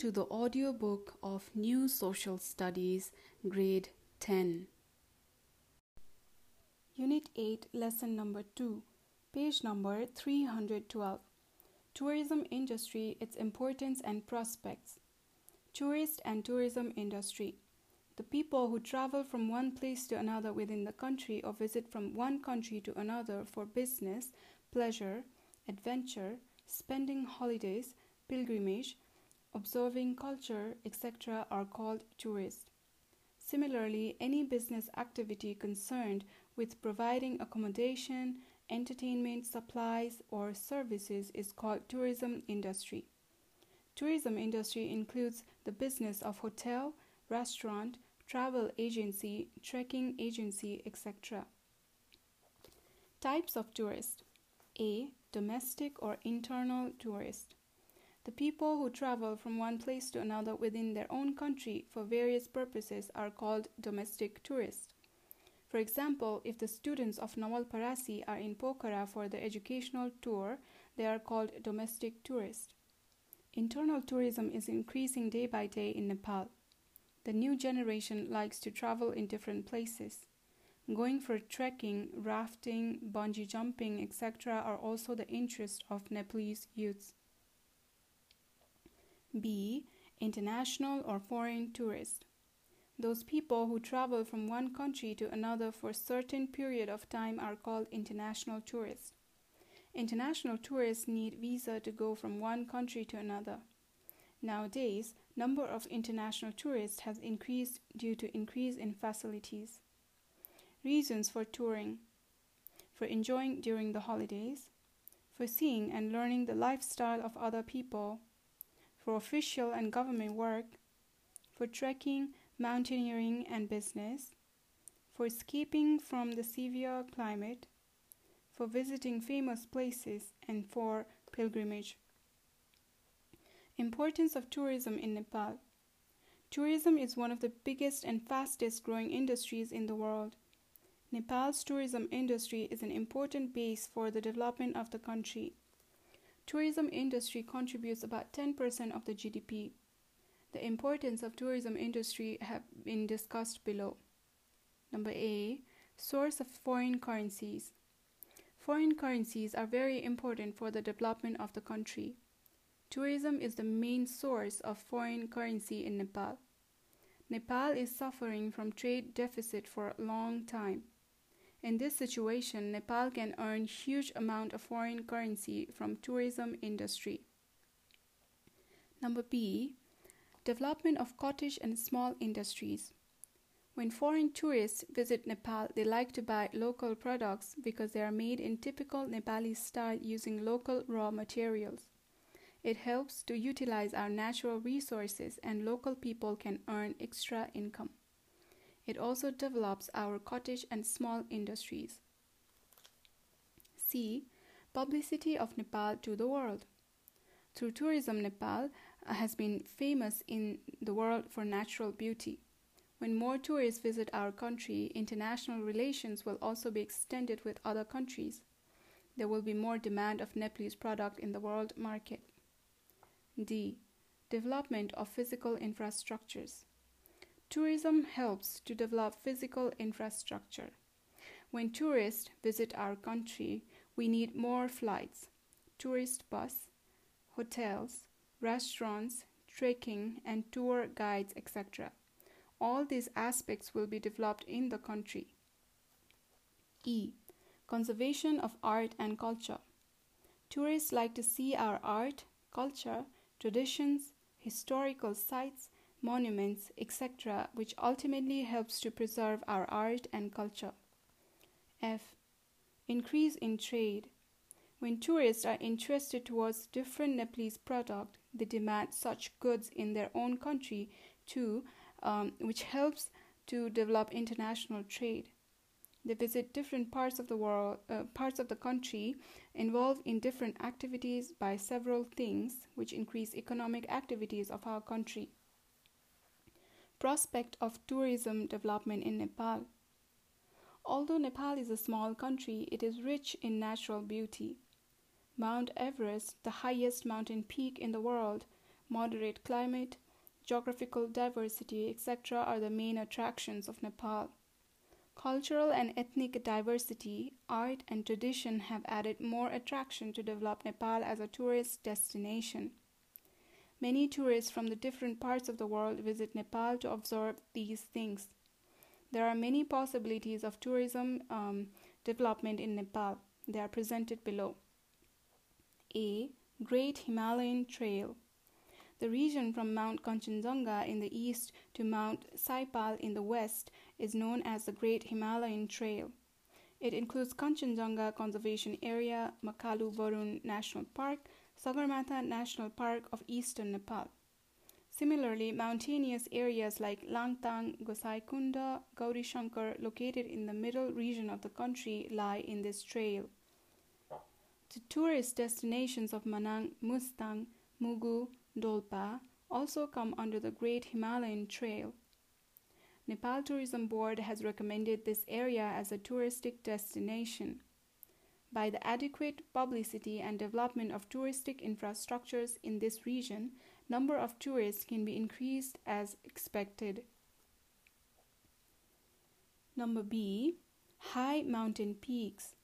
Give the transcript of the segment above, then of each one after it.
to the audiobook of New Social Studies, Grade 10. Unit 8, Lesson number 2, page number 312. Tourism industry, its importance and prospects. Tourist and tourism industry. The people who travel from one place to another within the country or visit from one country to another for business, pleasure, adventure, spending holidays, pilgrimage, observing culture, etc., are called tourists. Similarly, any business activity concerned with providing accommodation, entertainment, supplies, or services is called tourism industry. Tourism industry includes the business of hotel, restaurant, travel agency, trekking agency, etc. Types of tourist A. Domestic or internal tourist. The people who travel from one place to another within their own country for various purposes are called domestic tourists. For example, if the students of Parasi are in Pokhara for the educational tour, they are called domestic tourists. Internal tourism is increasing day by day in Nepal. The new generation likes to travel in different places. Going for trekking, rafting, bungee jumping, etc., are also the interest of Nepalese youths. B. International or foreign tourist. Those people who travel from one country to another for a certain period of time are called international tourists. International tourists need visa to go from one country to another. Nowadays, number of international tourists has increased due to increase in facilities. Reasons for touring: for enjoying during the holidays, for seeing and learning the lifestyle of other people, for official and government work, for trekking, mountaineering, and business, for escaping from the severe climate, for visiting famous places, and for pilgrimage. Importance of tourism in Nepal. Tourism is one of the biggest and fastest growing industries in the world. Nepal's tourism industry is an important base for the development of the country. Tourism industry contributes about 10% of the GDP. The importance of tourism industry have been discussed below. Number A, source of foreign currencies. Foreign currencies are very important for the development of the country. Tourism is the main source of foreign currency in Nepal. Nepal is suffering from trade deficit for a long time. In this situation, Nepal can earn huge amount of foreign currency from tourism industry. Number B, development of cottage and small industries. When foreign tourists visit Nepal, they like to buy local products because they are made in typical Nepali style using local raw materials. It helps to utilize our natural resources and local people can earn extra income. It also develops our cottage and small industries. C. Publicity of Nepal to the world. Through tourism, Nepal uh, has been famous in the world for natural beauty. When more tourists visit our country, international relations will also be extended with other countries. There will be more demand of Nepalese product in the world market. D. Development of physical infrastructures. Tourism helps to develop physical infrastructure. When tourists visit our country, we need more flights, tourist bus, hotels, restaurants, trekking, and tour guides, etc. All these aspects will be developed in the country. E. Conservation of art and culture. Tourists like to see our art, culture, traditions, historical sites, monuments, etc., which ultimately helps to preserve our art and culture. F. Increase in trade. When tourists are interested towards different Nepalese product, they demand such goods in their own country too, um, which helps to develop international trade. They visit different parts of the world, uh, parts of the country, involved in different activities by several things, which increase economic activities of our country prospect of tourism development in Nepal. Although Nepal is a small country, it is rich in natural beauty. Mount Everest, the highest mountain peak in the world, moderate climate, geographical diversity, etc., are the main attractions of Nepal. Cultural and ethnic diversity, art, and tradition have added more attraction to develop Nepal as a tourist destination. Many tourists from the different parts of the world visit Nepal to observe these things. There are many possibilities of tourism um, development in Nepal. They are presented below. A. Great Himalayan Trail. The region from Mount Kanchenjunga in the east to Mount Saipal in the west is known as the Great Himalayan Trail. It includes Kanchenjunga Conservation Area, Makalu Barun National Park, Sagarmatha National Park of eastern Nepal. Similarly, mountainous areas like Langtang, Gosaikunda, Gauri Shankar, located in the middle region of the country, lie in this trail. The tourist destinations of Manang, Mustang, Mugu, Dolpa also come under the Great Himalayan Trail. Nepal Tourism Board has recommended this area as a touristic destination by the adequate publicity and development of touristic infrastructures in this region, number of tourists can be increased as expected. Number B, high mountain peaks.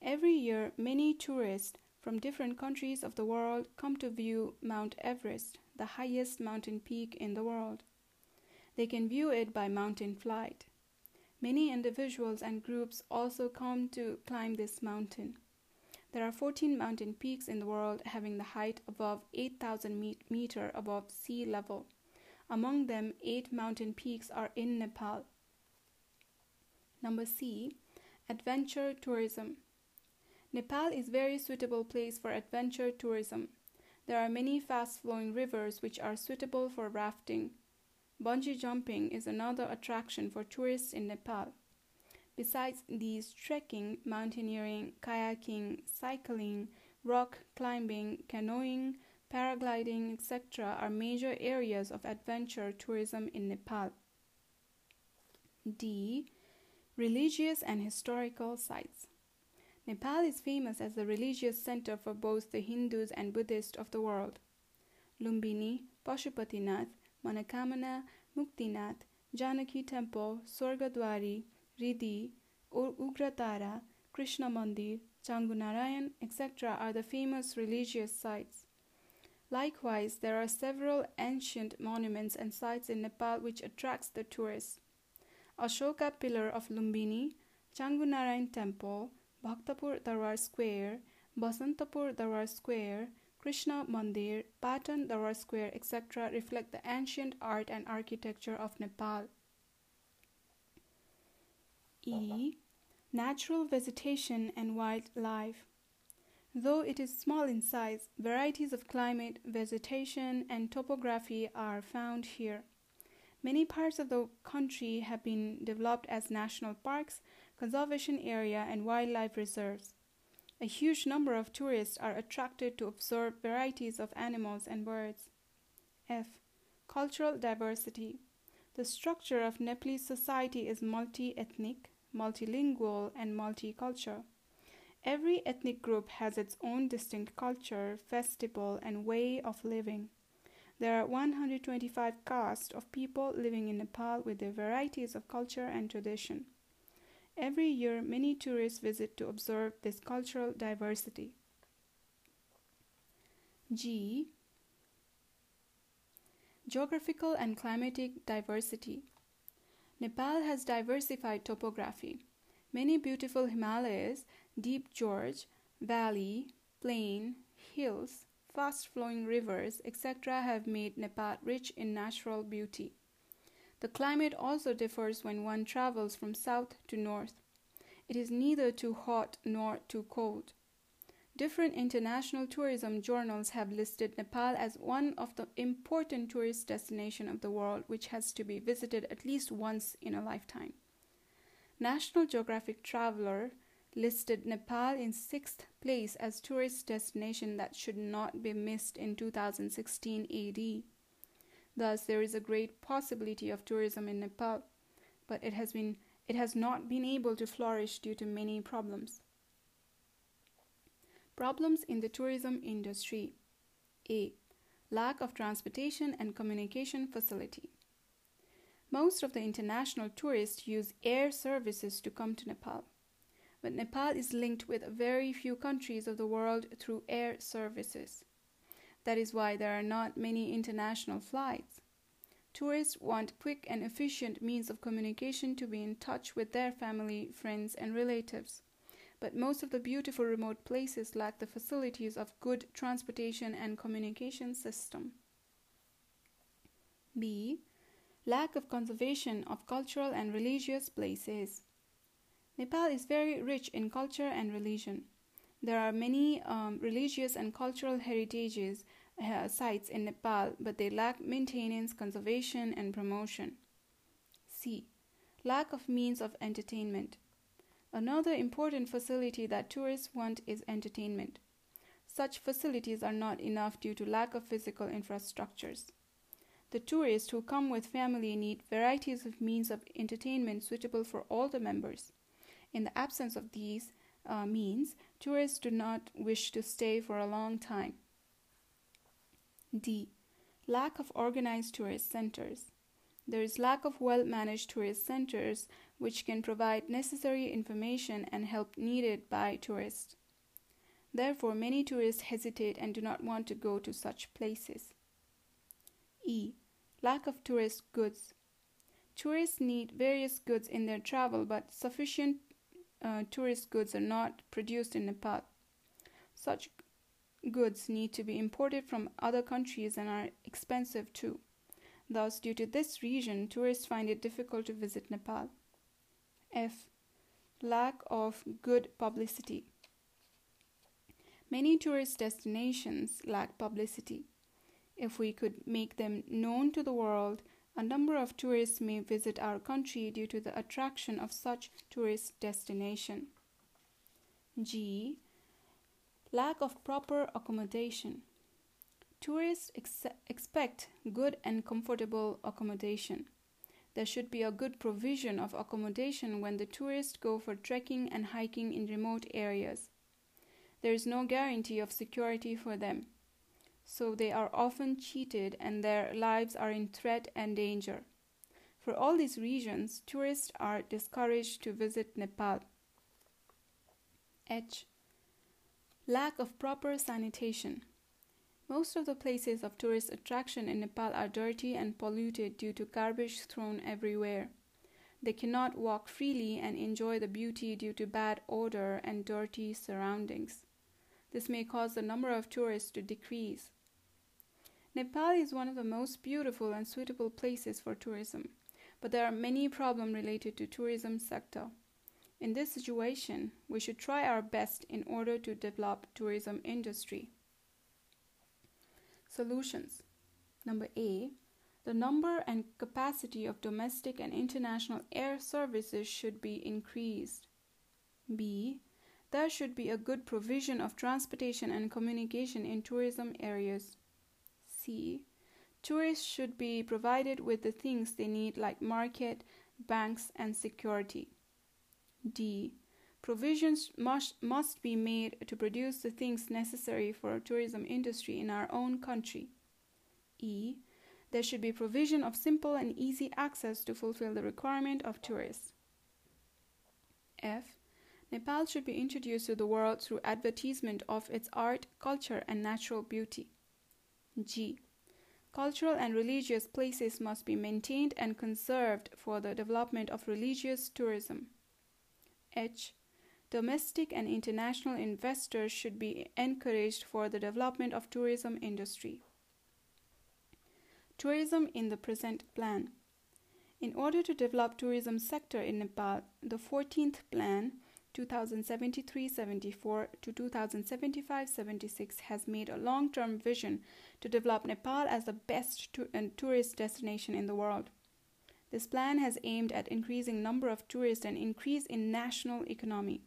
Every year, many tourists from different countries of the world come to view Mount Everest, the highest mountain peak in the world. They can view it by mountain flight. Many individuals and groups also come to climb this mountain. There are 14 mountain peaks in the world having the height above 8,000 meter above sea level. Among them, 8 mountain peaks are in Nepal. Number C, adventure tourism. Nepal is very suitable place for adventure tourism. There are many fast-flowing rivers which are suitable for rafting. Bungee jumping is another attraction for tourists in Nepal. Besides these, trekking, mountaineering, kayaking, cycling, rock climbing, canoeing, paragliding, etc., are major areas of adventure tourism in Nepal. D. Religious and historical sites. Nepal is famous as the religious center for both the Hindus and Buddhists of the world. Lumbini, Pashupatinath, Manakamana, Muktinath, Janaki Temple, Swargadwari, Ridi, Ugratara, Krishna Mandir, Changunarayan, etc. are the famous religious sites. Likewise, there are several ancient monuments and sites in Nepal which attracts the tourists. Ashoka Pillar of Lumbini, Changunarayan Temple, Bhaktapur Darbar Square, Basantapur Darbar Square, Krishna Mandir, Patan, Darbar Square, etc. reflect the ancient art and architecture of Nepal. E. Natural vegetation and wildlife. Though it is small in size, varieties of climate, vegetation, and topography are found here. Many parts of the country have been developed as national parks, conservation area, and wildlife reserves. A huge number of tourists are attracted to observe varieties of animals and birds. F. Cultural diversity. The structure of Nepalese society is multi ethnic, multilingual, and multicultural. Every ethnic group has its own distinct culture, festival, and way of living. There are 125 castes of people living in Nepal with their varieties of culture and tradition. Every year, many tourists visit to observe this cultural diversity. G. Geographical and climatic diversity. Nepal has diversified topography. Many beautiful Himalayas, deep gorge, valley, plain, hills, fast flowing rivers, etc., have made Nepal rich in natural beauty. The climate also differs when one travels from south to north. It is neither too hot nor too cold. Different international tourism journals have listed Nepal as one of the important tourist destinations of the world which has to be visited at least once in a lifetime. National Geographic Traveler listed Nepal in sixth place as tourist destination that should not be missed in 2016 AD. Thus, there is a great possibility of tourism in Nepal, but it has, been, it has not been able to flourish due to many problems. Problems in the tourism industry A. lack of transportation and communication facility. Most of the international tourists use air services to come to Nepal, but Nepal is linked with very few countries of the world through air services. That is why there are not many international flights. Tourists want quick and efficient means of communication to be in touch with their family, friends, and relatives. But most of the beautiful remote places lack the facilities of good transportation and communication system. B. Lack of conservation of cultural and religious places. Nepal is very rich in culture and religion. There are many um, religious and cultural heritages uh, sites in Nepal, but they lack maintenance, conservation, and promotion. C. Lack of means of entertainment. Another important facility that tourists want is entertainment. Such facilities are not enough due to lack of physical infrastructures. The tourists who come with family need varieties of means of entertainment suitable for all the members. In the absence of these, uh, means, tourists do not wish to stay for a long time. D. Lack of organized tourist centers. There is lack of well managed tourist centers which can provide necessary information and help needed by tourists. Therefore, many tourists hesitate and do not want to go to such places. E. Lack of tourist goods. Tourists need various goods in their travel, but sufficient uh, tourist goods are not produced in Nepal. Such goods need to be imported from other countries and are expensive too. Thus, due to this reason, tourists find it difficult to visit Nepal. F. Lack of good publicity. Many tourist destinations lack publicity. If we could make them known to the world, a number of tourists may visit our country due to the attraction of such tourist destination. G. Lack of proper accommodation. Tourists ex- expect good and comfortable accommodation. There should be a good provision of accommodation when the tourists go for trekking and hiking in remote areas. There is no guarantee of security for them so they are often cheated and their lives are in threat and danger. For all these reasons, tourists are discouraged to visit Nepal. H. Lack of proper sanitation. Most of the places of tourist attraction in Nepal are dirty and polluted due to garbage thrown everywhere. They cannot walk freely and enjoy the beauty due to bad odor and dirty surroundings. This may cause the number of tourists to decrease. Nepal is one of the most beautiful and suitable places for tourism, but there are many problems related to tourism sector. In this situation, we should try our best in order to develop tourism industry. Solutions. Number A, the number and capacity of domestic and international air services should be increased. B, there should be a good provision of transportation and communication in tourism areas. C. Tourists should be provided with the things they need, like market, banks, and security. D. Provisions must, must be made to produce the things necessary for a tourism industry in our own country. E. There should be provision of simple and easy access to fulfill the requirement of tourists. F. Nepal should be introduced to the world through advertisement of its art, culture, and natural beauty. G. Cultural and religious places must be maintained and conserved for the development of religious tourism. H. Domestic and international investors should be encouraged for the development of tourism industry. Tourism in the present plan. In order to develop tourism sector in Nepal, the 14th plan 2073-74 to 2075-76 has made a long-term vision to develop Nepal as the best to- tourist destination in the world. This plan has aimed at increasing number of tourists and increase in national economy.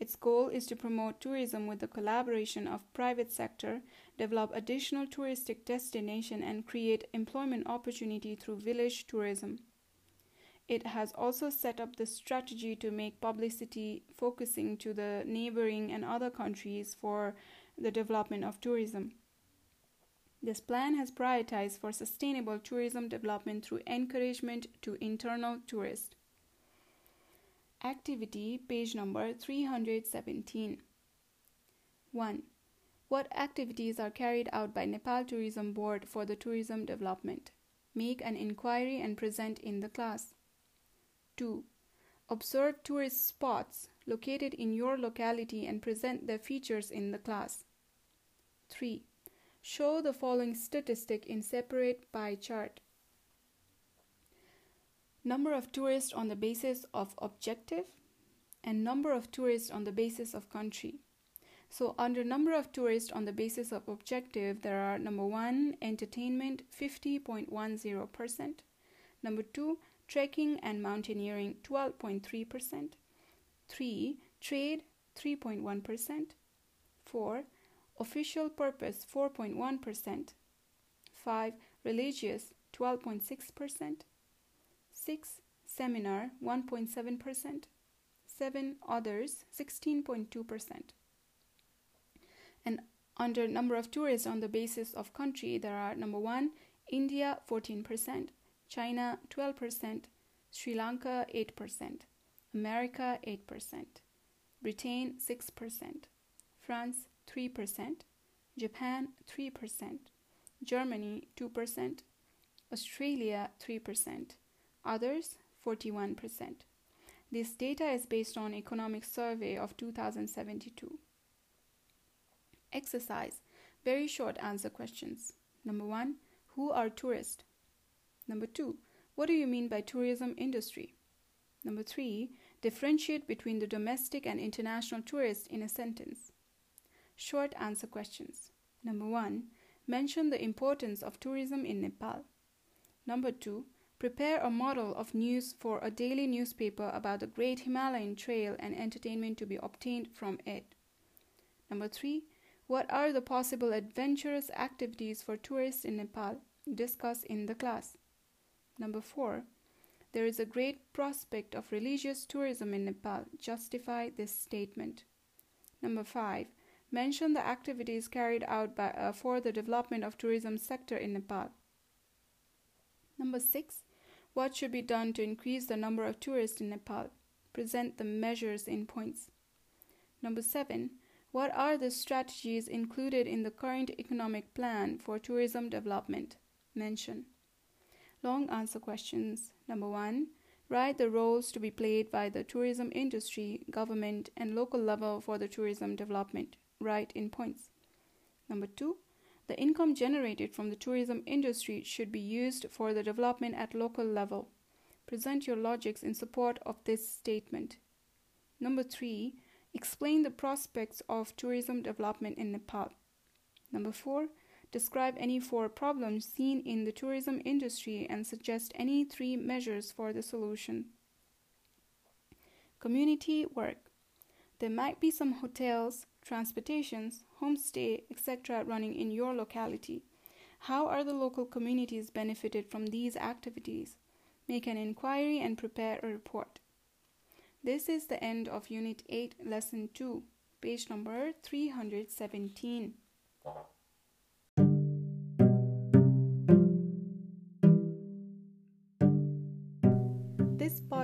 Its goal is to promote tourism with the collaboration of private sector, develop additional touristic destination and create employment opportunity through village tourism. It has also set up the strategy to make publicity focusing to the neighboring and other countries for the development of tourism. This plan has prioritized for sustainable tourism development through encouragement to internal tourists. Activity page number 317. 1. What activities are carried out by Nepal Tourism Board for the tourism development? Make an inquiry and present in the class. 2. Observe tourist spots located in your locality and present their features in the class. 3. Show the following statistic in separate pie chart. Number of tourists on the basis of objective and number of tourists on the basis of country. So under number of tourists on the basis of objective, there are number one, entertainment 50.10%, number two, trekking and mountaineering 12.3%, three, trade 3.1%, four, official purpose 4.1%, five, religious 12.6%, six, seminar 1.7%, seven, others 16.2%. And under number of tourists on the basis of country, there are number one, India 14%, China 12%, Sri Lanka 8%, America 8%, Britain 6%, France 3%, Japan 3%, Germany 2%, Australia 3%, others 41%. This data is based on Economic Survey of 2072. Exercise. Very short answer questions. Number one, who are tourists? Number two, what do you mean by tourism industry? Number three, differentiate between the domestic and international tourists in a sentence. Short answer questions. Number one, mention the importance of tourism in Nepal. Number two, prepare a model of news for a daily newspaper about the Great Himalayan Trail and entertainment to be obtained from it. Number three, what are the possible adventurous activities for tourists in Nepal? Discuss in the class. Number 4. There is a great prospect of religious tourism in Nepal. Justify this statement. Number 5. Mention the activities carried out by, uh, for the development of tourism sector in Nepal. Number 6. What should be done to increase the number of tourists in Nepal? Present the measures in points. Number 7. What are the strategies included in the current economic plan for tourism development? Mention. Long answer questions. Number one, write the roles to be played by the tourism industry, government, and local level for the tourism development. Write in points. Number two, the income generated from the tourism industry should be used for the development at local level. Present your logics in support of this statement. Number three, Explain the prospects of tourism development in Nepal. Number four, describe any four problems seen in the tourism industry and suggest any three measures for the solution. Community work. There might be some hotels, transportations, homestay, etc. running in your locality. How are the local communities benefited from these activities? Make an inquiry and prepare a report. This is the end of Unit 8, Lesson 2, page number 317.